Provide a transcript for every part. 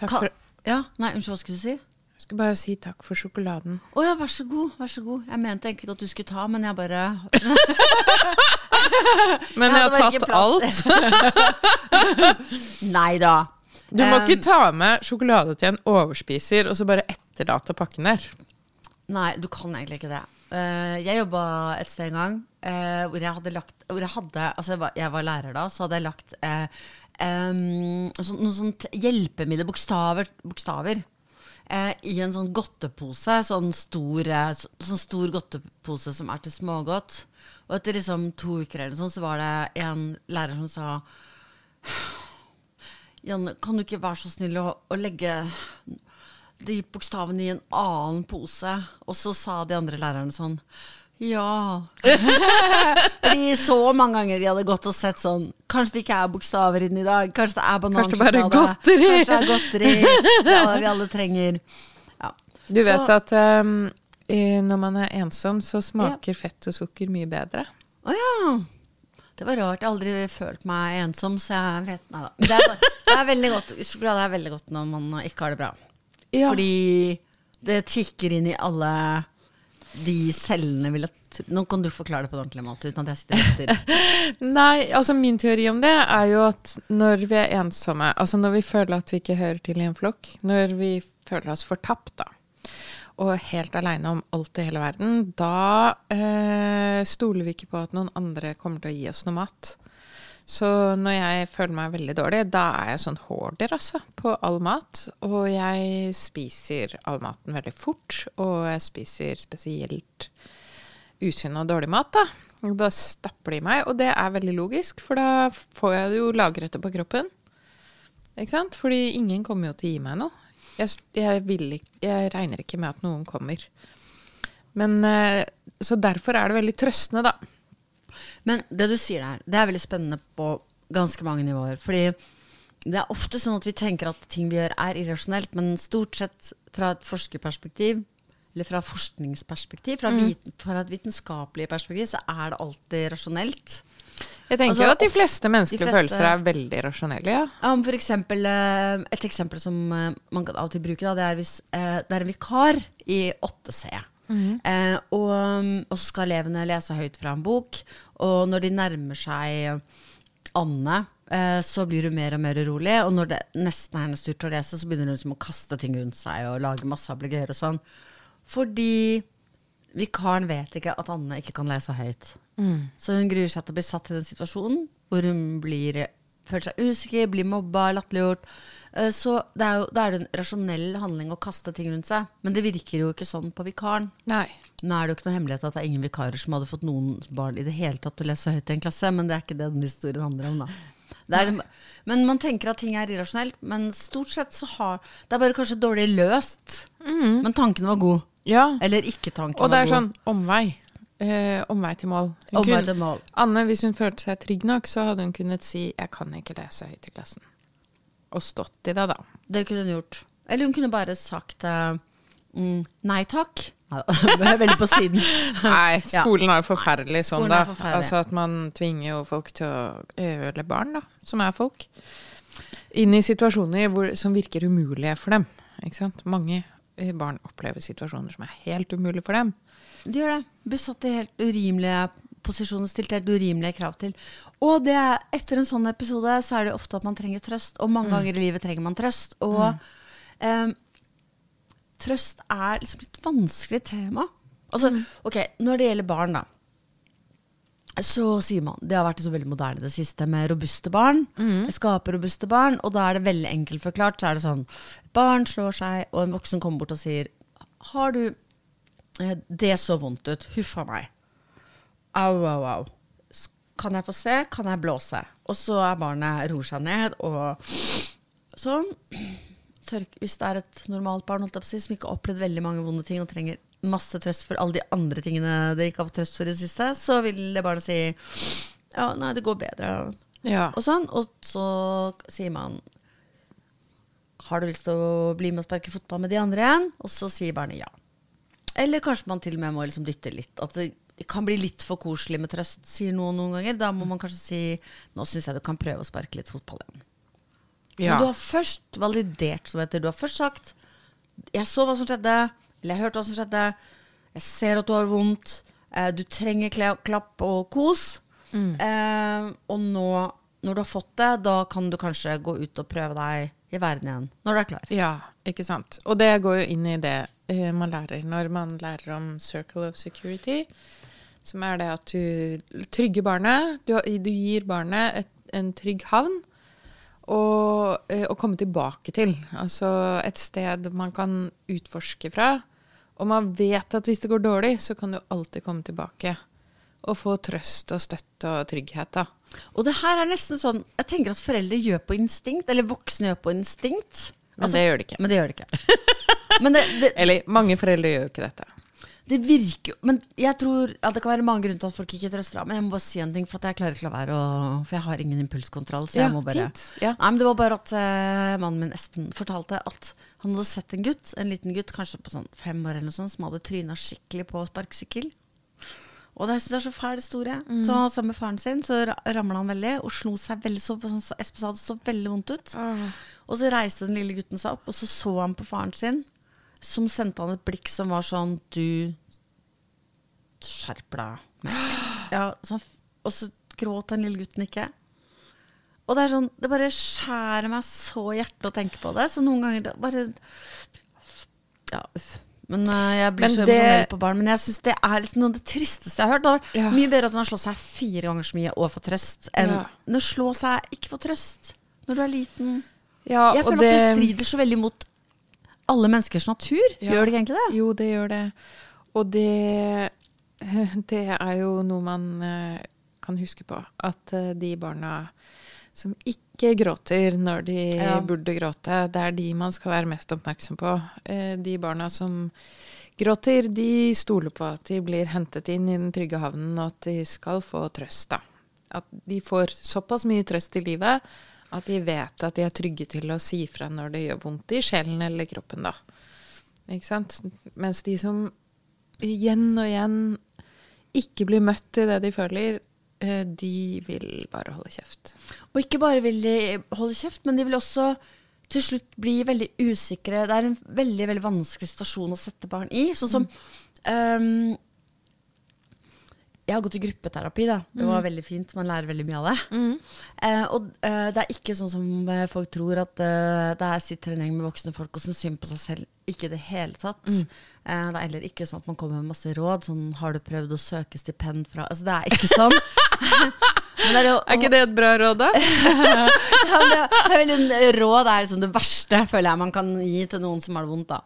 Takk for, Ja, nei, unnskyld, hva skulle du si? jeg skulle bare si takk for sjokoladen. Å ja, vær så god, vær så god. Jeg mente egentlig at du skulle ta, men jeg bare Men jeg har tatt alt. Nei da. Du må Um, ikke ta med sjokolade til en overspiser og så bare etterlate pakken der. Nei, du kan egentlig ikke det. Uh, jeg jobba et sted en gang uh, hvor jeg hadde lagt hvor jeg, hadde, altså jeg, var, jeg var lærer da, så hadde jeg lagt eh, sånn, noen sånt hjelpemiddel, bokstaver, bokstaver eh, i en sånn godtepose. Sånn stor, eh, så, sånn stor godtepose som er til smågodt. Og etter liksom to uker eller sånn, så var det en lærer som sa Janne, kan du ikke være så snill å, å legge de bokstavene i en annen pose? Og så sa de andre lærerne sånn ja. Fordi så mange ganger de hadde gått og sett sånn Kanskje det ikke er bokstaver inni i dag. Kanskje det er Kanskje det bare er banansjokolade. godteri. Kanskje det er godteri. Det er det vi alle trenger. Ja. Du vet Så- at um, når man er ensom, så smaker fett og sukker mye bedre. Å ja. Det var rart. Jeg har aldri følt meg ensom, så jeg vet Nei da. Det er, det er veldig godt. Sjokolade er veldig godt når man ikke har det bra. Ja. Fordi det tikker inn i alle de cellene vil at Nå kan du forklare det på en ordentlig måte uten at jeg sitter etter. Nei, altså min teori om det er jo at når vi er ensomme, altså når vi føler at vi ikke hører til i en flokk, når vi føler oss fortapt, da, og helt aleine om alt i hele verden, da eh, stoler vi ikke på at noen andre kommer til å gi oss noe mat. Så når jeg føler meg veldig dårlig, da er jeg sånn hoarder, altså, på all mat. Og jeg spiser all maten veldig fort, og jeg spiser spesielt usunn og dårlig mat, da. Jeg bare stapper det i meg, og det er veldig logisk, for da får jeg det jo lagret på kroppen. Ikke sant? Fordi ingen kommer jo til å gi meg noe. Jeg, jeg, vil jeg regner ikke med at noen kommer. Men eh, Så derfor er det veldig trøstende, da. Men det du sier der, det er veldig spennende på ganske mange nivåer. Fordi det er ofte sånn at vi tenker at ting vi gjør er irrasjonelt, men stort sett fra et forskerperspektiv, eller fra forskningsperspektiv, fra, viten, fra et vitenskapelig perspektiv, så er det alltid rasjonelt. Jeg tenker Altså, jo at de fleste menneskelige de fleste- følelser er veldig rasjonelle, ja. Um, for eksempel, eh, et eksempel som eh, man kan av og til bruke, da, det er hvis eh, det er en vikar i 8C. Eh, og, og så skal elevene lese høyt fra en bok, og når de nærmer seg Anne, eh, så blir hun mer og mer urolig. Og når det nesten er hennes tur til å lese, så begynner hun liksom å kaste ting rundt seg og lage masse ablegøyer og sånn. Fordi vikaren vet ikke at Anne ikke kan lese høyt. Så hun gruer seg til å bli satt i den situasjonen hvor hun blir, føler seg usikker, blir mobba, latterliggjort. Eh, Så er jo, da er det en rasjonell handling å kaste ting rundt seg. Men det virker jo ikke sånn på vikaren. Nei. Nå er det jo ikke noe hemmelighet at det er ingen vikarer som hadde fått noen barn i det hele tatt til å lese høyt i en klasse, men det er ikke det den historien handler om, da. Er, men man tenker at ting er irrasjonelt, men stort sett så har Det er bare kanskje dårlig løst. Men tanken var god. Ja. Eller ikke tanken Og det er god. sånn omvei. Eh, omvei til mål. Omvei til mål. Anne, hvis hun følte seg trygg nok, så hadde hun kunnet si 'jeg kan ikke lese høyt i klassen'. Og stått i det, da. Det kunne hun gjort. Eller hun kunne bare sagt uh, mm, nei takk. Veldig på siden. Nei, skolen er jo forferdelig sånn, da. er forferdelig. Altså at man tvinger jo folk til å Eller barn, da, som er folk. Inn i situasjoner hvor, som virker umulige for dem. Ikke sant? Mange barn opplever situasjoner som er helt umulige for dem. De gjør det. Blir satt i helt urimelige posisjoner, stilt helt urimelige krav til. Og det, er- etter en sånn episode så er det ofte at man trenger trøst, og mange ganger i livet trenger man trøst. Og eh, trøst er liksom et vanskelig tema. Altså, ok, Når det gjelder barn, da, så sier man Det har vært så veldig moderne det siste med robuste barn. Skape robuste barn. Og da er det veldig enkelt forklart. Så er det sånn Barn slår seg, og en voksen kommer bort og sier Har du eh, Det så vondt ut. Huff a meg. Au, au, au. Kan jeg få se? Kan jeg blåse? Og så er barnet roer seg ned og sånn. Tørk, hvis det er et normalt barn si, som ikke har opplevd veldig mange vonde ting og trenger masse trøst for alle de andre tingene det ikke har fått trøst for i det siste, så vil det barnet si ja, nei, det går bedre. Ja. Og sånn. Og så sier man Har du lyst til å bli med og sparke fotball med de andre igjen? Og så sier barnet ja. Eller kanskje man til og med må liksom dytte litt. At det kan bli litt for koselig med trøst, sier noen noen ganger. Da må man kanskje si nå syns jeg du kan prøve å sparke litt fotball igjen. Ja. Men du har først validert, som heter. Du har først sagt 'Jeg så hva som skjedde', eller 'Jeg hørte hva som skjedde', 'Jeg ser at du har vondt', eh, 'Du trenger kla klapp og kos'. Eh, og nå, når du har fått det, da kan du kanskje gå ut og prøve deg i verden igjen. Når du er klar. Ja, ikke sant. Og det går jo inn i det eh, man lærer når man lærer om circle of security, som er det at du trygger barnet. Du, du gir barnet et, en trygg havn eh, å komme tilbake til. Altså et sted man kan utforske fra. Og man vet at hvis det går dårlig, så kan du alltid komme tilbake. Og få trøst og støtte og trygghet, da. Og det her er nesten sånn Jeg tenker at foreldre gjør på instinkt, eller voksne gjør på instinkt. Men det gjør de ikke. Men det gjør de ikke. Men det, det, Eller mange foreldre gjør jo ikke dette. Det virker Men jeg tror at det kan være mange grunner til at folk ikke trøster av. Men jeg må bare si en ting, for jeg klarer ikke la være å For jeg har ingen impulskontroll. Så jeg må bare. Ja. Nei, men det var bare at eh, mannen min Espen fortalte at han hadde sett en gutt, en liten gutt, kanskje på sånn fem år eller noe sånt, som hadde tryna skikkelig på sparkesykkel. Og det, jeg synes det er så fæl historie. Så sammen med faren sin så ra- ramla han veldig og slo seg veldig så sånn Espen sa det så veldig vondt ut. Og så reiste den lille gutten seg opp, og så så han på faren sin, som sendte han et blikk som var sånn Du Skjerp deg. Ja, så han, og så gråt den lille gutten ikke. Og det er sånn, det bare skjærer meg så i hjertet å tenke på det. Så noen ganger det bare Ja, uff. Men uh, jeg blir Men så det- emosjonell på barn. Men jeg syns det er liksom noe av det tristeste jeg har hørt. Det var Ja. Mye bedre at hun har slått seg fire ganger så mye og fått trøst, enn Ja. når slå seg ikke får trøst når du er liten. Ja, Jeg føler at det strider så veldig mot alle menneskers natur. Ja. Gjør det egentlig det? Jo, det gjør det. Og det, det er jo noe man eh, kan huske på. At eh, de barna som ikke gråter når de Ja. burde gråte, det er de man skal være mest oppmerksom på. Eh, De barna som gråter, de stoler på at de blir hentet inn i den trygge havnen, og at de skal få trøst, da. At de får såpass mye trøst i livet at de vet at de er trygge til å si fra når det gjør vondt i sjelen eller kroppen, da. Ikke sant? Mens de som igjen og igjen ikke blir møtt i det de føler, eh, de vil bare holde kjeft. Og ikke bare vil de holde kjeft, men de vil også til slutt bli veldig usikre. Det er en veldig veldig vanskelig situasjon å sette barn i. Sånn som ehm, Jeg har gått i gruppeterapi, da. Det var veldig fint. Man lærer veldig mye av det. Eh, og eh, det er ikke sånn som eh, folk tror, at eh, det er sitt trening med voksne folk og syns synd på seg selv. Ikke i det hele tatt. Eh, det er heller ikke sånn at man kommer med masse råd. Sånn 'har du prøvd å søke stipend fra Altså, det er ikke sånn. Men det er, jo, Er ikke det et bra råd, da? ja, det, det er veldig råd er liksom det verste, føler jeg man kan gi til noen som har det vondt. da.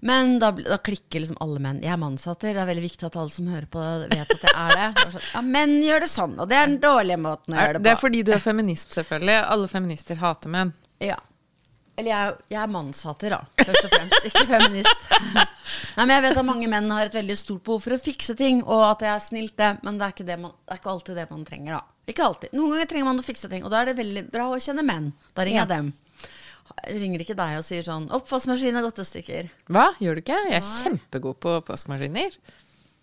Men da, da klikker liksom alle menn. Jeg er mannshatter. Det er veldig viktig at alle som hører på, det, vet at jeg er det. sånn, ja, menn gjør det sånn, og det er den dårlige måten å gjøre det på. det er fordi du er feminist, selvfølgelig. Alle feminister hater menn. Ja. Eller jeg, jeg er mannshater, da. Først og fremst. Ikke feminist. Nei, men jeg vet at mange menn har et veldig stort behov for å fikse ting, og at jeg er snilt, det. Men det er det man, det er ikke alltid det man trenger, da. Ikke alltid. Noen ganger trenger man å fikse ting, og da er det veldig bra å kjenne menn. Da ringer Ja. jeg dem. Ringer ikke deg og sier sånn 'Oppvaskmaskin er godtestykker'. Hva? Gjør du ikke? Jeg er Nei. kjempegod på oppvaskmaskiner.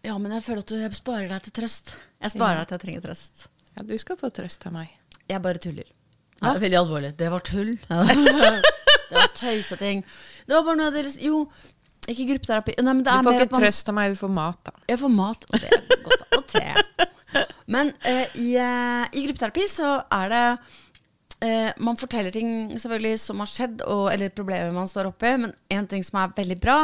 Ja, men jeg føler at du jeg sparer deg til trøst. Jeg sparer deg til jeg trenger trøst. Ja, du skal få trøst av meg. Jeg bare tuller. Ja, det er veldig alvorlig. Det var tull. det var tøyseting. Det var bare noe deres Jo, ikke gruppeterapi. Nei, men det Du får ikke trøst av meg, du får mat, da. Jeg får mat, og det er godt. Og te. Men eh, i, eh, i gruppeterapi så er det eh, Man forteller ting selvfølgelig som har skjedd, og, eller problemer man står oppi, men en ting som er veldig bra,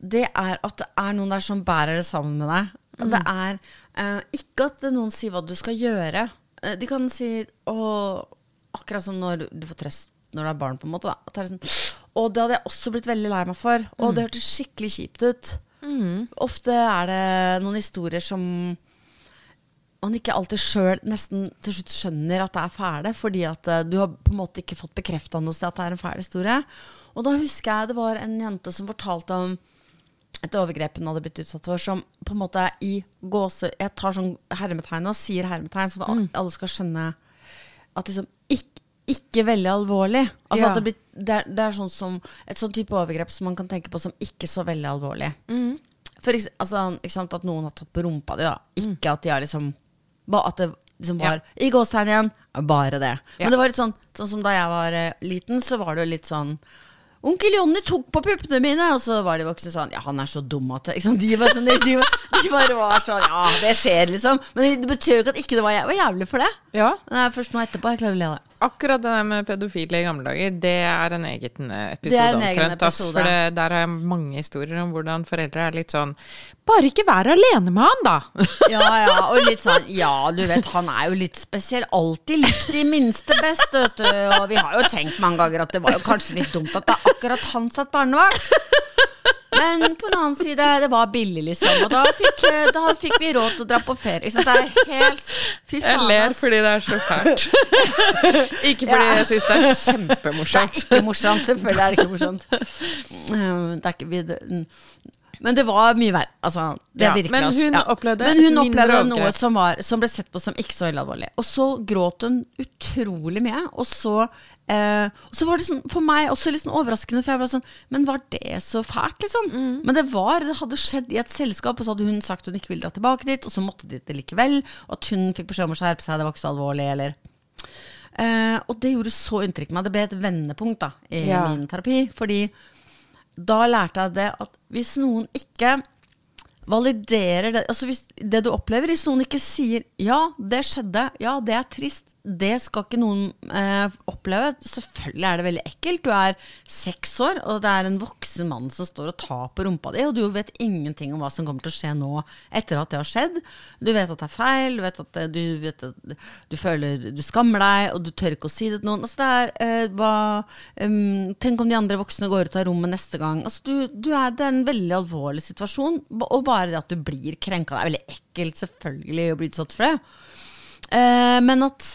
det er at det er noen der som bærer det sammen med deg. Mm. det er eh, ikke at noen sier hva du skal gjøre. Eh, de kan si å, Akkurat som når du får trøst når du er barn, på en måte. Da. Sånn, og det hadde jeg også blitt veldig lei meg for. Og det hørtes skikkelig kjipt ut. Ofte er det noen historier som man ikke alltid sjøl nesten til slutt skjønner at det er fæle, fordi at eh, du har på en måte ikke fått bekrefta noe sted at det er en fæl historie. Og da husker jeg det var en jente som fortalte om et overgrep hun hadde blitt utsatt for, som på en måte i gåse... Jeg tar sånn hermetegn og sier hermetegn, så at alle- alle skal skjønne at liksom ikke, ikke veldig alvorlig. Altså Ja. det, blir, det, er, det er sånn som et sånn type overgrep som man kan tenke på som ikke så veldig alvorlig. For altså, at noen har tatt på rumpa di, da. Ikke at de har liksom ba- At det liksom bare I gåstegn igjen, bare det. Ja. Men det var litt sånn, sånn som da jeg var eh, liten, så var det jo litt sånn Onkel Jonny tok på puppene mine, og så var de voksne sånn Ja, han er så dum at det ikke sant? De, var sånn, de, de, de bare var sånn Ja, det skjer, liksom. Men det betyr jo ikke at ikke det var, var jævlig for det. Ja, Det er først nå etterpå jeg klarer å le av det. Akkurat det der med pedofile i gamle dager, det er en egen episode. Det episode er en egen omtrent. episode. For det, der jeg mange historier om hvordan foreldre er litt sånn Bare ikke vær alene med han, da! Ja, ja, og litt sånn Ja, du vet, han er jo litt spesiell. Alltid likt de minste best, vet du. Og vi har jo tenkt mange ganger at det var jo kanskje litt dumt at det er akkurat han satt barnevakt. Men på den annen side, det var billig, liksom. Og da fikk, eh, da fikk vi råd til å dra på ferie. Så det er helt Fy faen. Jeg ler fordi det er så fælt. ikke fordi Ja. jeg syns det er kjempemorsomt. Det er ikke morsomt. Selvfølgelig er det ikke morsomt. Eh, Det er ikke Men det var mye verre. Altså, det Ja, men hun Ja. opplevde Men hun opplevde noe som, var, som ble sett på som ikke så veldig alvorlig. Og så gråt hun utrolig mye. Og så, eh, og så var det sånn, for meg også litt sånn overraskende, for jeg ble sånn Men var det så fælt, liksom? Mm. Men det var, det hadde skjedd i et selskap, og så hadde hun sagt hun ikke ville dra tilbake dit, og så måtte de det likevel. Og at hun fikk beskjed om å skjerpe seg, det var ikke så alvorlig, eller Eh, og det gjorde så inntrykk på meg. Det ble et vendepunkt da, i Ja. min terapi. Fordi da lærte jeg det at hvis noen ikke validerer det Altså hvis det du opplever, hvis noen ikke sier 'ja, det skjedde', 'ja, det er trist', det skal ikke noen eh, oppleve. Selvfølgelig er det veldig ekkelt. Du er seks år, og det er en voksen mann som står og tar på rumpa di, og du vet ingenting om hva som kommer til å skje nå etter at det har skjedd. Du vet at det er feil, du vet at du, vet at du føler du skammer deg, og du tør ikke å si det til noen. Altså det er, eh, hva, um, tenk om de andre voksne går ut av rommet neste gang. Altså du, du er, det er en veldig alvorlig situasjon, og bare det at du blir krenka. Det er veldig ekkelt, selvfølgelig, å bli utsatt for det. Eh, men at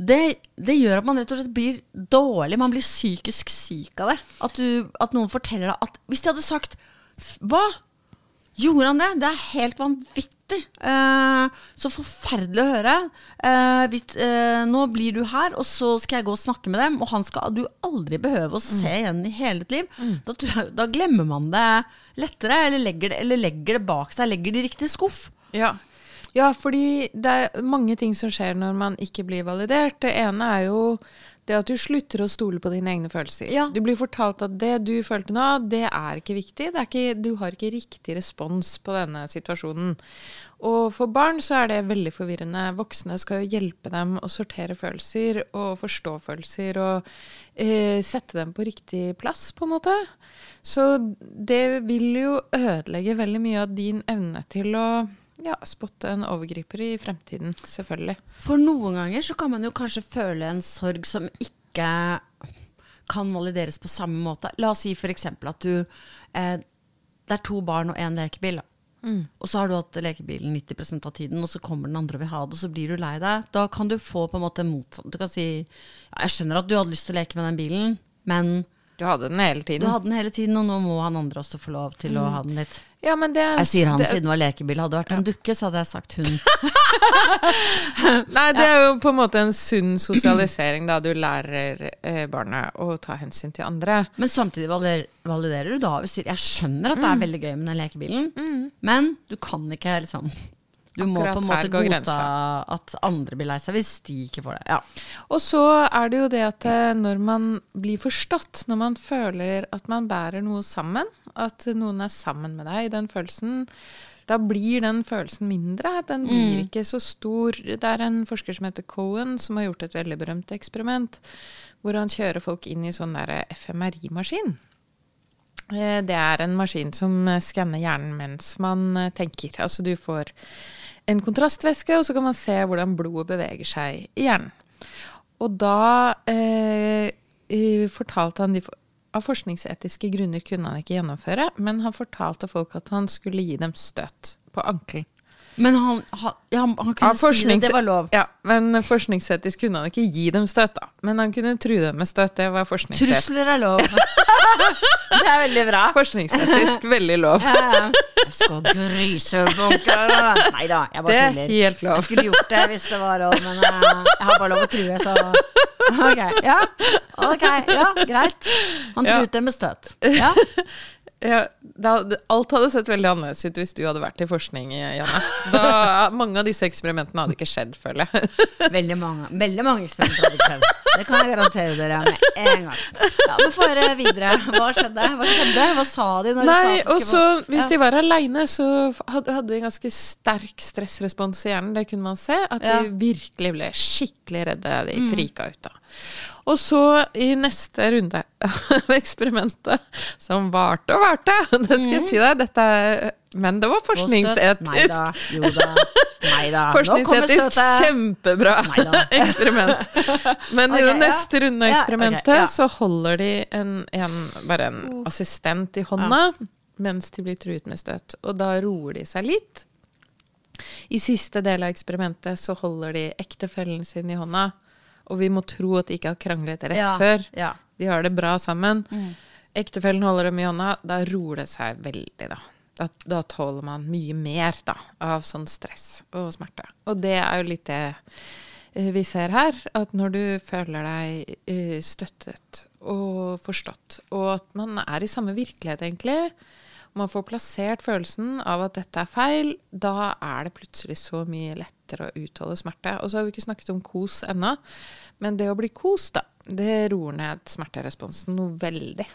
det, det gjør at man rett og slett blir dårlig. Man blir psykisk syk av det. At, du, at noen forteller deg at Hvis de hadde sagt Hva? Gjorde han det? Det er helt vanvittig. Eh, så forferdelig å høre. Eh, hvis, eh, nå blir du her, og så skal jeg gå og snakke med dem, og han skal du aldri behøve å se igjen i hele ditt liv. Da, da glemmer man det lettere, eller legger det, eller legger det bak seg, legger det i riktig skuff. Ja. Ja, fordi det er mange ting som skjer når man ikke blir validert. Det ene er jo det at du slutter å stole på dine egne følelser. Ja. Du blir fortalt at det du følte nå, det er ikke viktig. Det er ikke, du har ikke riktig respons på denne situasjonen. Og for barn så er det veldig forvirrende. Voksne skal jo hjelpe dem å sortere følelser og forstå følelser og eh, sette dem på riktig plass, på en måte. Så det vil jo ødelegge veldig mye av din evne til å ja, spotte en overgriper i fremtiden, selvfølgelig. For noen ganger så kan man jo kanskje føle en sorg som ikke kan valideres på samme måte. La oss si f.eks. at du eh, Det er to barn og én lekebil. Mm. Og så har du hatt lekebilen 90% av tiden, og så kommer den andre og vil ha det, og så blir du lei deg. Da kan du få på en måte motsatt. Du kan si ja, jeg skjønner at du hadde lyst til å leke med den bilen, men Du hadde den hele tiden. du hadde den hele tiden, og nå må han andre også få lov til å ha den litt. Ja, men det, Jeg sier han det, siden det var lekebil. Hadde det vært en dukke, så hadde jeg sagt hun. Nei, det er jo på en måte en sunn sosialisering, da. Du lærer eh, barnet å ta hensyn til andre. Men samtidig valider- validerer du da og sier jeg skjønner at det Mm. er veldig gøy med den lekebilen, men du kan ikke liksom Du må Akkurat på en måte godta grensa. at andre blir lei seg hvis de ikke får det. Ja. Og så er det jo det at eh, når man blir forstått, når man føler at man bærer noe sammen, at noen er sammen med deg i den følelsen, da blir den følelsen mindre. Den blir ikke så stor. Det er en forsker som heter Cohen, som har gjort et veldig berømt eksperiment, hvor han kjører folk inn i sånn der FMRI-maskin. Eh, Det er en maskin som skanner hjernen mens man eh, tenker. Altså du får en kontrastvæske, og så kan man se hvordan blodet beveger seg i hjernen. Og da eh, fortalte han de Av forskningsetiske grunner kunne han ikke gjennomføre, men han fortalte folk at han skulle gi dem støt på ankelen. Men han, han, ja, han kunne ja, si det, det var lov. Ja, men forskningsetisk kunne han ikke gi dem støt, da. Men han kunne true dem med støt. Det var forskningsetisk. Trusler er lov. det er veldig bra. Forskningsetisk veldig lov. Ja. Jeg skal grisebunker Nei da, jeg Det bare er tuller. helt Jeg skulle gjort det hvis det var lov, men eh, jeg har bare lov å true, så Ok, ja. Ok, ja, greit. Han Ja. dem med støt. Ja. Ja, da, alt hadde sett veldig annerledes ut hvis du hadde vært i forskning, Janne. Da, mange av disse eksperimentene hadde ikke skjedd, føler jeg. Veldig mange, veldig mange eksperimenter hadde ikke skjedd. Det kan jeg garantere dere med en gang. Ja, men Få høre videre. Hva skjedde? Hva skjedde? Hva sa de når Nei, de sa at de skulle Hvis de var aleine, så hadde, de en ganske sterk stressrespons i hjernen. Det kunne man se. At Ja. Mm. de virkelig ble skikkelig redde. De frika ut da. Og så, i neste runde av eksperimentet, som varte og varte Det skal jeg si deg, dette er Men det var Få. Nei da. forskningsetisk. Nei da. Forskningsetisk kjempebra Neida. eksperiment. Men i det neste ja. neste av av Ja, okay, eksperimentet ja. så holder de en, en, bare en assistent i hånda mens de blir truet med støt. Og da roer de seg litt. I siste del av eksperimentet så holder de ektefellen sin i hånda. Og vi må tro at de ikke har kranglet rett før. De har det bra sammen. Ektefellen holder dem i hånda. Da roer det seg veldig, da. Da, da tåler man mye mer da, av sånn stress og smerte. Og det er jo litt det eh, vi ser her. At når du føler deg eh, støttet og forstått, og at man er i samme virkelighet, egentlig, man får plassert følelsen av at dette er feil, da er det plutselig så mye lettere å utholde smerte. Og så har vi ikke snakket om kos ennå, men det å bli kost, da, det roer ned smerteresponsen noe veldig.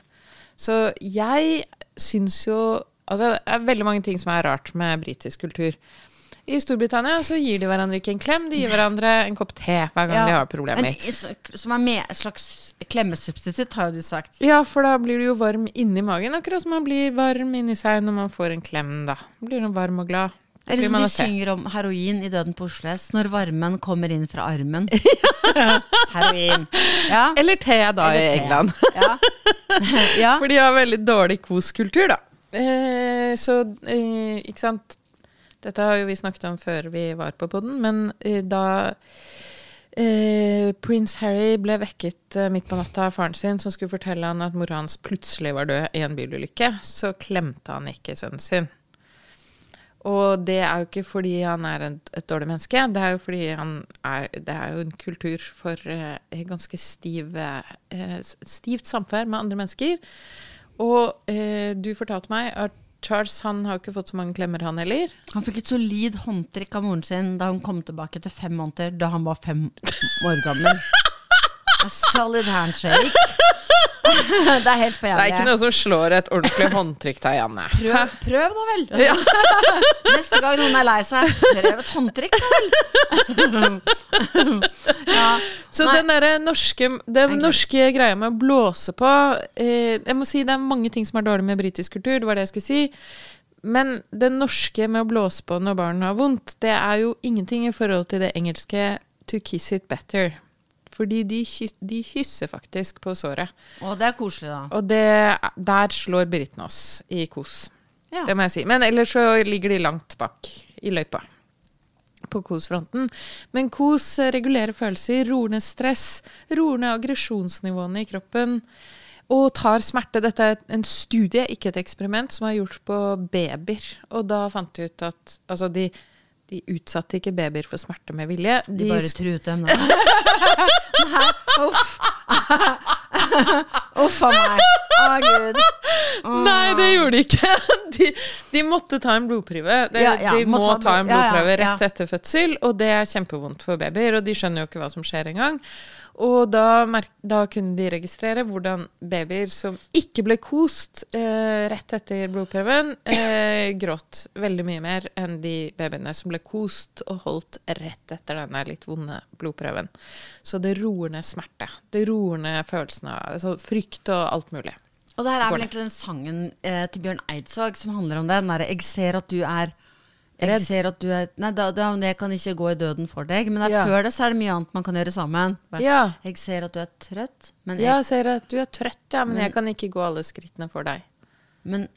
Så jeg syns jo Altså, det er veldig mange ting som er rart med britisk kultur. I Storbritannia så gir de hverandre ikke en klem, de gir hverandre en kopp te hver gang Ja. de har problemer. En, som er med, et slags klemmesubstitutt, har du sagt. Ja, for da blir du jo varm inni magen, akkurat som man blir varm inni seg når man får en klem, da. Blir man varm og glad. Det er liksom de synger om heroin i Døden på Oslo S, når varmen kommer inn fra armen. heroin. Ja. Eller te, da, Eller i te. England. Ja. ja. For de har veldig dårlig koskultur, da. Eh, så eh, ikke sant Dette har jo vi snakket om før vi var på podden, men eh, da eh, prins Harry ble vekket eh, midt på natta av faren sin, som skulle fortelle han at mora hans plutselig var død i en bilulykke, så klemte han ikke sønnen sin. Og det er jo ikke fordi han er en, et dårlig menneske, det er jo fordi han er Det er jo en kultur for ganske stiv, stivt samvær med andre mennesker. Og eh, du fortalte meg at Charles han har ikke fått så mange klemmer, han heller. Han fikk et solid håndtrykk av moren sin da hun kom tilbake etter fem måneder, da han var fem år gammel. A solid handshake. det er helt for Det er ikke noe som slår et ordentlig håndtrykk da, Janne. Prøv, prøv da vel. Neste gang noen er lei seg, prøv et håndtrykk da vel. ja. Så Nei. den derre norske, den norske greia med å blåse på eh, Jeg må si det er mange ting som er dårlig med britisk kultur, det var det jeg skulle si. Men det norske med å blåse på når barn har vondt, det er jo ingenting i forhold til det engelske 'to kiss it better'. Fordi de, de kysser faktisk på såret. Og det er koselig, da. Og det, der slår britene oss i kos. Ja. Det må jeg si. Men ellers så ligger de langt bak i løypa på kosfronten. Men kos regulerer følelser, roer ned stress, roer ned aggresjonsnivåene i kroppen. Og tar smerte. Dette er en studie, ikke et eksperiment, som er gjort på babyer. Og da fant de ut at altså de, de utsatte ikke babyer for smerte med vilje. De bare truet dem, da. Uff. Uff a meg. Å, gud. Nei, det gjorde de ikke. De, de måtte ta en blodprøve. De, Ja, ja, de må ta ta en blodprøve ja. rett etter fødsel, og det er kjempevondt for babyer. Og de skjønner jo ikke hva som skjer engang. Og da, da kunne de registrere hvordan babyer som ikke ble kost eh, rett etter blodprøven, eh, gråt veldig mye mer enn de babyene som ble kost og holdt rett etter denne litt vonde blodprøven. Så det roer ned smerte. Det roer ned følelsen av altså, frykt og alt mulig. Og det her er vel egentlig den sangen eh, til Bjørn Eidsvåg som handler om det. Den derre 'Jeg ser at du er jeg ser at du er Nei, da, da, jeg kan ikke gå i døden for deg. Men Ja. før det så er det mye annet man kan gjøre sammen. Ja. Jeg ser at du er trøtt, men, jeg, Ja, jeg ser at du er trøtt, ja, men jeg kan ikke gå alle skrittene for deg. men,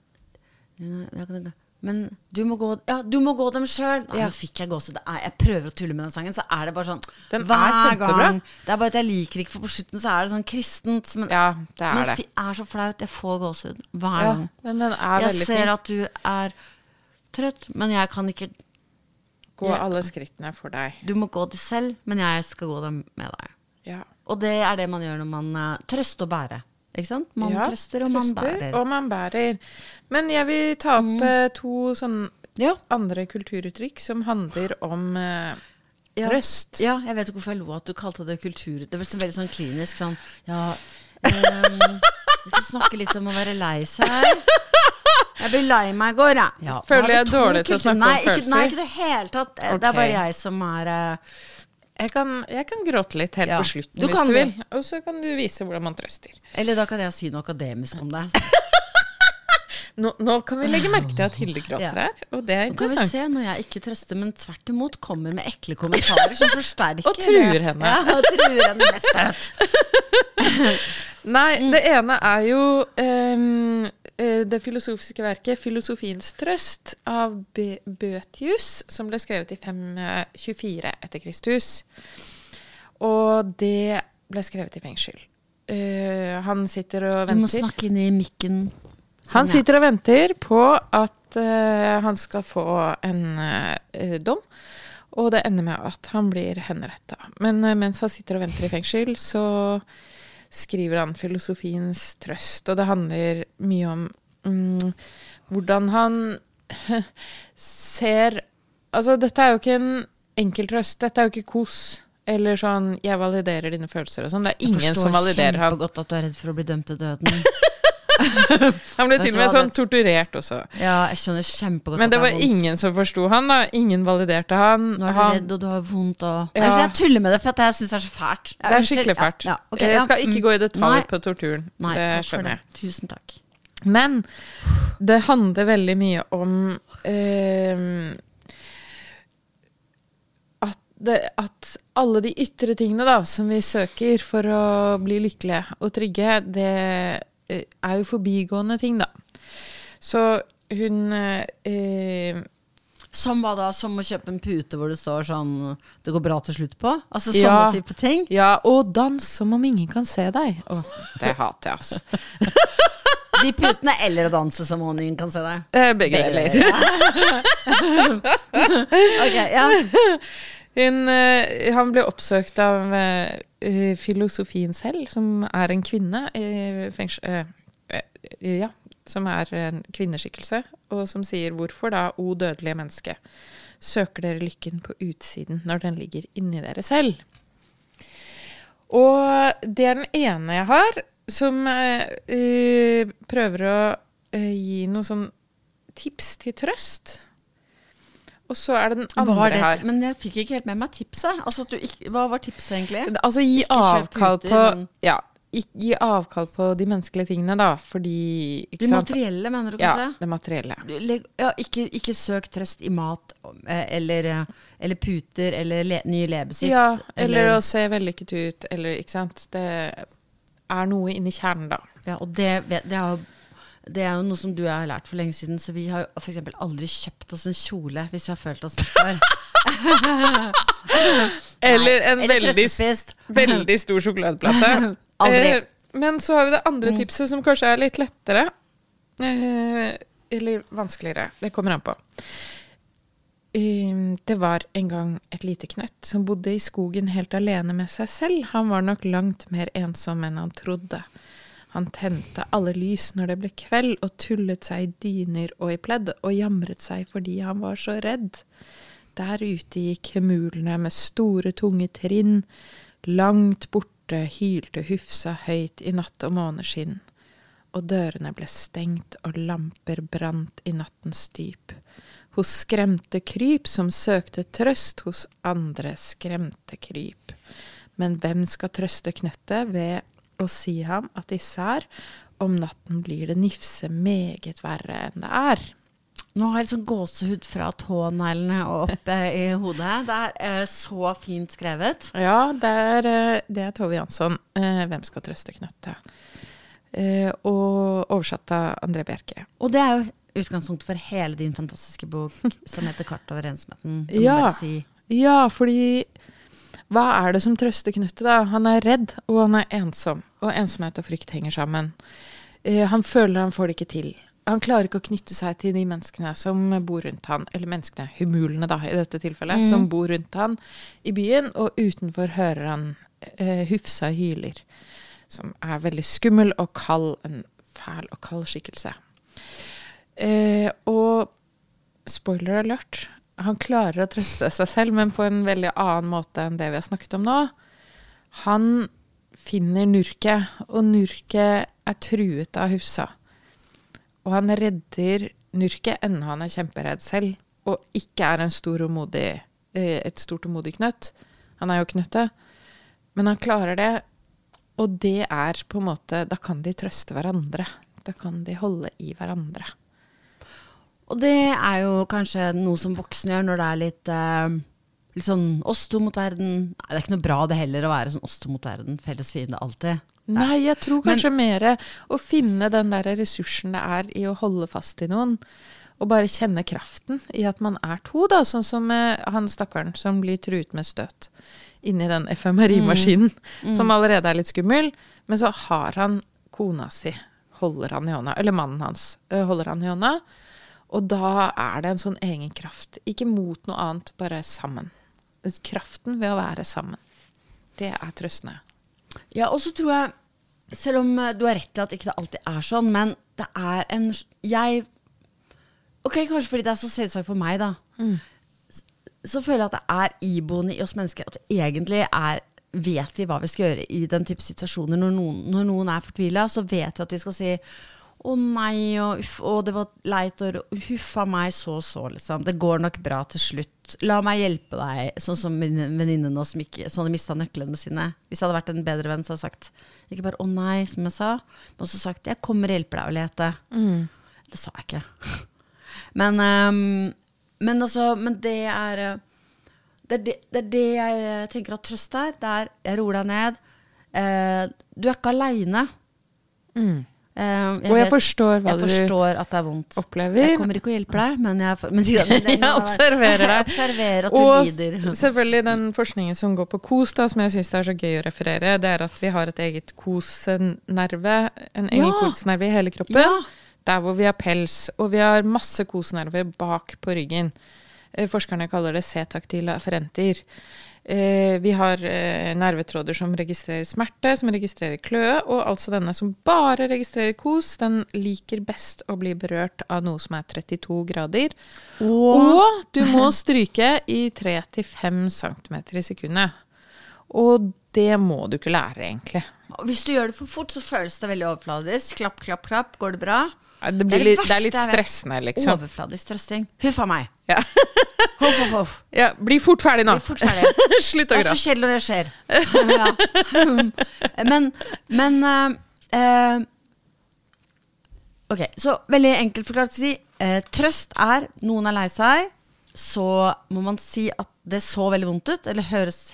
kan, men du må gå Ja, du må gå dem sjøl! Ja. Nå fikk jeg gåsehud. Jeg prøver å tulle med den sangen, så er det bare sånn Den er hver gang. Det er bare at jeg liker ikke, for på slutten så er det sånn kristent. Men, Ja, det er det det. er så flaut. Jeg får gåsehud hver Ja, gang. men den er Jeg ser at du er trøtt, men jeg kan ikke Gå jeg, alle skrittene for deg. Du må gå det selv, men jeg skal gå dem med deg. Ja. Og det er det man gjør når man uh, trøster og bærer. Ikke sant? Man Ja, trøster, og man bærer. Og man bærer. Men jeg vil ta opp mm. to sånne Ja, andre kulturuttrykk som handler om uh, Ja. trøst. ja, jeg vet ikke hvorfor jeg lo at du kalte det kultur. Det var så veldig sånn klinisk sånn Ja, um, vi får snakke litt om å være lei seg. Jeg ble lei meg i går, jeg. Ja, Føler jeg to dårlig til å snakke snakke om nei, ikke, følelser? Nei, ikke i det hele tatt. Det er bare jeg som er uh, Jeg, kan, jeg kan gråte litt helt Ja. på slutten Du hvis du vil. Og så kan du vise hvordan man trøster. Eller da kan jeg si noe akademisk om det. Nå, nå kan vi legge merke til at Hilde gråter Ja. her, og det er interessant. Nå kan vi se når jeg ikke trøster, men tvert imot kommer med ekle kommentarer som forsterker Og truer henne. Ja, og truer henne med støt. Nei, Mm. det ene er jo ehm, eh, det filosofiske verket 'Filosofiens trøst' av Be Bøtius, som ble skrevet i 524 etter Kristus. Og det ble skrevet i fengsel. Uh, han sitter og Du må venter. snakke inn i mikken. Sånn, han sitter og venter på at uh, han skal få en uh, dom. Og det ender med at han blir henretta. Men eh, mens han sitter og venter i fengsel, så skriver han filosofiens trøst. Og det handler mye om mm, hvordan han ser Altså, dette er jo ikke en enkel trøst. Dette er jo ikke kos. Eller sånn 'jeg validerer dine følelser' og sånn. Det er ingen som validerer ham. Jeg forstår kjempegodt at du er redd for å bli dømt til døden. Han ble til og med sånn torturert også. Ja, jeg skjønner kjempegodt Men det var ingen som forsto han da. Ingen validerte han. Nå er du han redd, og du har vondt, og Ja. Jeg tuller med det, for jeg syns det er så fælt. Jeg det er skikkelig fælt. Ja, ja, ok, jeg skal ikke gå i detalj Nei. på torturen. Nei, det skjønner jeg. Tusen takk. Men det handler veldig mye om eh, at, det, at alle de ytre tingene da, som vi søker for å bli lykkelige og trygge, det er jo forbigående ting, da. Så hun eh, Som hva da? Som å kjøpe en pute hvor det står sånn 'Det går bra til slutt' på? Altså sånne Ja. type ting? Ja, og dans som om ingen kan se deg. Å, det hater jeg, altså. De putene eller å danse som om ingen kan se deg? Eh, Begge deler. Ja. Ok, ja. Hun, eh, han ble oppsøkt av eh, eh, filosofien selv, som er en kvinne i fengsel... ja, som er en kvinneskikkelse, og som sier 'Hvorfor da, o dødelige menneske, søker dere lykken på utsiden når den ligger inni dere selv?' Og det er den ene jeg har, som eh, prøver å uh, gi noe sånn tips til trøst. Og så er det den andre det, her. men jeg fikk ikke helt med meg tipset. Altså, ikke, hva var tipset, egentlig? Altså gi Ikke avkall puter, på men- Ja, gi avkall på de menneskelige tingene, da, fordi De materielle, mener du kanskje? Ja, det materielle. Ja, ikke, ikke søk trøst i mat eh, eller, eh, eller puter eller le, ny leppestift. Ja, eller å se vellykket ut, eller ikke sant. Det er noe inni kjernen, da. Ja, og det, det, har jo, det er jo noe som du har lært for lenge siden, så vi har jo f.eks. aldri kjøpt oss en kjole hvis vi har følt oss det før. Eller Nei, en eller veldig, veldig stor sjokoladeplate. Aldri. Eh, men så har vi det andre tipset, som kanskje er litt lettere. Eh, eller vanskeligere. Det kommer an på. Eh, det var en gang et lite knøtt som bodde i skogen helt alene med seg selv. Han var nok langt mer ensom enn han trodde. Han tente alle lys når det ble kveld, og tullet seg i dyner og i pledd, og jamret seg fordi han var så redd. Der ute gikk hemulene med store, tunge trinn. Langt borte hylte Hufsa høyt i natt og måneskinn. Og dørene ble stengt, og lamper brant i nattens dyp. Hos skremte kryp som søkte trøst hos andre skremte kryp. Men hvem skal trøste knøttet ved å si ham at især om natten blir det nifse meget verre enn det er? Nå har jeg liksom gåsehud fra tåneglene og opp eh, i hodet. Det er eh, så fint skrevet. Ja, det er, eh, det er Tove Jansson. 'Hvem skal trøste knøttet?' Eh, og oversatt av André Bjerke. Og det er jo utgangspunktet for hele din fantastiske bok som heter 'Kart over ensomheten'. Ja. Si. Ja, fordi hva er det som trøster Knut, da? Han er redd, og han er ensom. Og ensomhet og frykt henger sammen. Uh, han føler han får det ikke til. Han klarer ikke å knytte seg til de menneskene som bor rundt han, eller menneskene, humulene da, i dette tilfellet, Mm. som bor rundt han i byen, og utenfor hører han uh, Hufsa hyler. som er veldig skummel og kald. En fæl og kald skikkelse. Uh, og spoiler alert, han klarer å trøste seg selv, men på en veldig annen måte enn det vi har snakket om nå. Han finner Nurke, og Nurke er truet av Hussa. Og han redder Nurke, ennå han er kjemperedd selv, og ikke er stor og modig, eh, et stort og modig knøtt. Han er jo knøttet, men han klarer det. Og det er på en måte Da kan de trøste hverandre. Da kan de holde i hverandre. Og det er jo kanskje noe som voksne gjør når det er litt, eh, litt sånn oss to mot verden. Nei, det er ikke noe bra det heller å være sånn oss to mot verden, felles fiende alltid. Nei, jeg tror kanskje mer å finne den der ressursen det er i å holde fast i noen. Og bare kjenne kraften i at man er to, da. Sånn som med han stakkaren som blir truet med støt inni den FMRI-maskinen, Mm. som allerede er litt skummel. Men så har han kona si, holder han i hånda, eller mannen hans holder han i hånda. Og da er det en sånn egen kraft. Ikke mot noe annet, bare sammen. Kraften ved å være sammen. Det er trøstende. Ja, og så tror jeg, selv om eh, du har rett i at ikke det alltid er sånn, men det er en Jeg Ok, kanskje fordi det er så selvsagt for meg, da. Mm. Så føler jeg at det er iboende i oss mennesker at egentlig er Vet vi hva vi skal gjøre i den type situasjoner? Når noen, når noen er fortvila, så vet vi at vi skal si å nei, og uff, å, det var leit, og huff a meg, så så, liksom. Det går nok bra til slutt. La meg hjelpe deg. Sånn som min venninne nå som, ikke, som hadde mista nøklene sine. Hvis jeg hadde vært en bedre venn, så hadde jeg sagt ikke bare å nei, som jeg sa, men også sagt jeg kommer og hjelper deg å lete. Det sa jeg ikke. Men, um, men altså, men det er eh, det er det, det er det jeg tenker at trøst er. Det er jeg roer deg ned. Eh, du er ikke aleine. Mm. Og jeg forstår hva jeg du forstår at det er vondt. opplever. Jeg kommer ikke og hjelper deg, men jeg, men, men, men, Jeg observerer Jeg deg. observerer at du Og lider. selvfølgelig den forskningen som går på kos, da, som jeg syns er så gøy å referere, det er at vi har et eget kosnerve, en egen Ja. kosnerve i hele kroppen. Ja. Der hvor vi har pels, og vi har masse kosnerver bak på ryggen. Eh, Forskerne kaller det C-taktile afferenter. Eh, Vi har eh, nervetråder som registrerer smerte, som registrerer kløe, og altså denne som bare registrerer kos, den liker best å bli berørt av noe som er 32 grader. Og du må stryke i 3-5 cm i sekundet. Og det må du ikke lære, egentlig. Hvis du gjør det for fort, så føles det veldig overfladisk. Klapp, klapp, klapp. Går det bra? Det, Det er litt, det er litt stressende, liksom. Overfladisk trøsting. Huff a meg. Ja. Huff, huff, huff. ja, bli fort ferdig nå! Bli fort ferdig. Slutt Det er så gråte. kjedelig når det skjer. ja. Men, men uh, Ok, så veldig enkelt forklart å si. uh, trøst er noen er lei seg, så må man si at det så veldig vondt ut, eller høres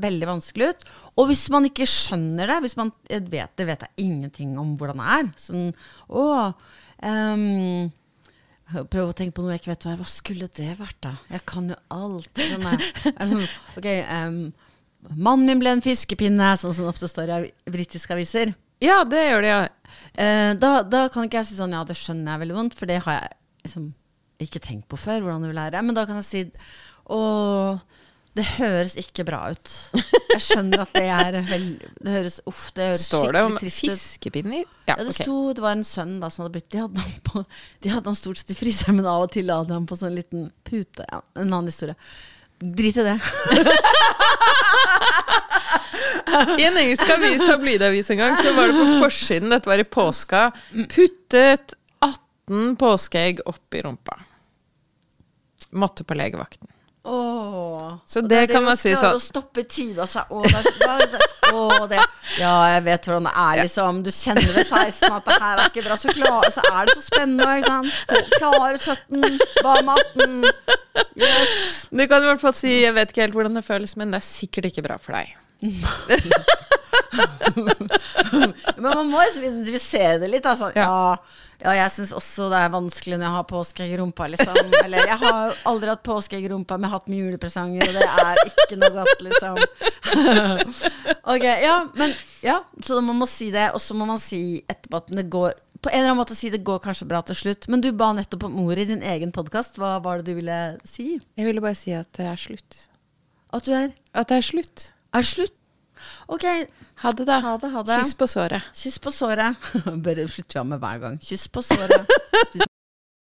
veldig vanskelig ut. Og hvis man ikke skjønner det, hvis man jeg vet, det vet jeg ingenting om hvordan det er. Sånn, å, um, Prøv å tenke på noe jeg ikke vet hva er. Hva skulle det vært, da? Jeg kan jo alt. Sånn, eh, ok, ehm, Mannen min ble en fiskepinne, sånn som det ofte står i britiske aviser. Ja, det gjør det, ja. Eh, da, da kan ikke jeg si sånn ja, det skjønner jeg veldig vondt, for det har jeg liksom ikke tenkt på før. hvordan det vil lære. Men da kan jeg si å, det høres ikke bra ut. Jeg skjønner at det er veldig Det høres uff, det høres Står det om fiskepinner? Ja, Ja, det okay. sto det var en sønn da som hadde blitt De hadde han, på, de hadde han stort sett i fryseren, men av og til la de han på sånn liten pute. Ja, en annen historie. Drit i det. I en engelsk avis, tabloidavis en gang, så var det på forsiden, dette var i påska, puttet 18 påskeegg opp i rumpa. Måtte på legevakten. Åh. Så det, det kan man si sånn- å stoppe tida altså. Åh, det er, så- åh, det. Ja, jeg vet hvordan det er, liksom. Du kjenner ved 16 at det her er ikke bra, så, klar, så er det så spennende, ikke sant. Få- Klare 17, hva med 18? Yes. Du kan i hvert fall si 'jeg vet ikke helt hvordan det føles', men det er sikkert ikke bra for deg. Men man må liksom identifisere det litt. Altså. Ja. Ja. jeg syns også det er vanskelig når jeg har påskeegg i rumpa. Liksom. Eller jeg har aldri hatt påskeegg i rumpa, men jeg har hatt med julepresanger, og det er ikke noe godt, liksom. ok, ja, men ja, så man må si det, og så må man si etterpå at det går på en eller annen måte si det går kanskje bra til slutt. Men du ba nettopp om ordet i din egen podkast. Hva var det du ville si? Jeg ville bare si at det er slutt. At du er At det er slutt. Er slutt? Ok, Ha det, da. ha det, ha det. Kyss på såret. Kyss på såret. Bare slutter vi av med hver gang. Kyss på såret.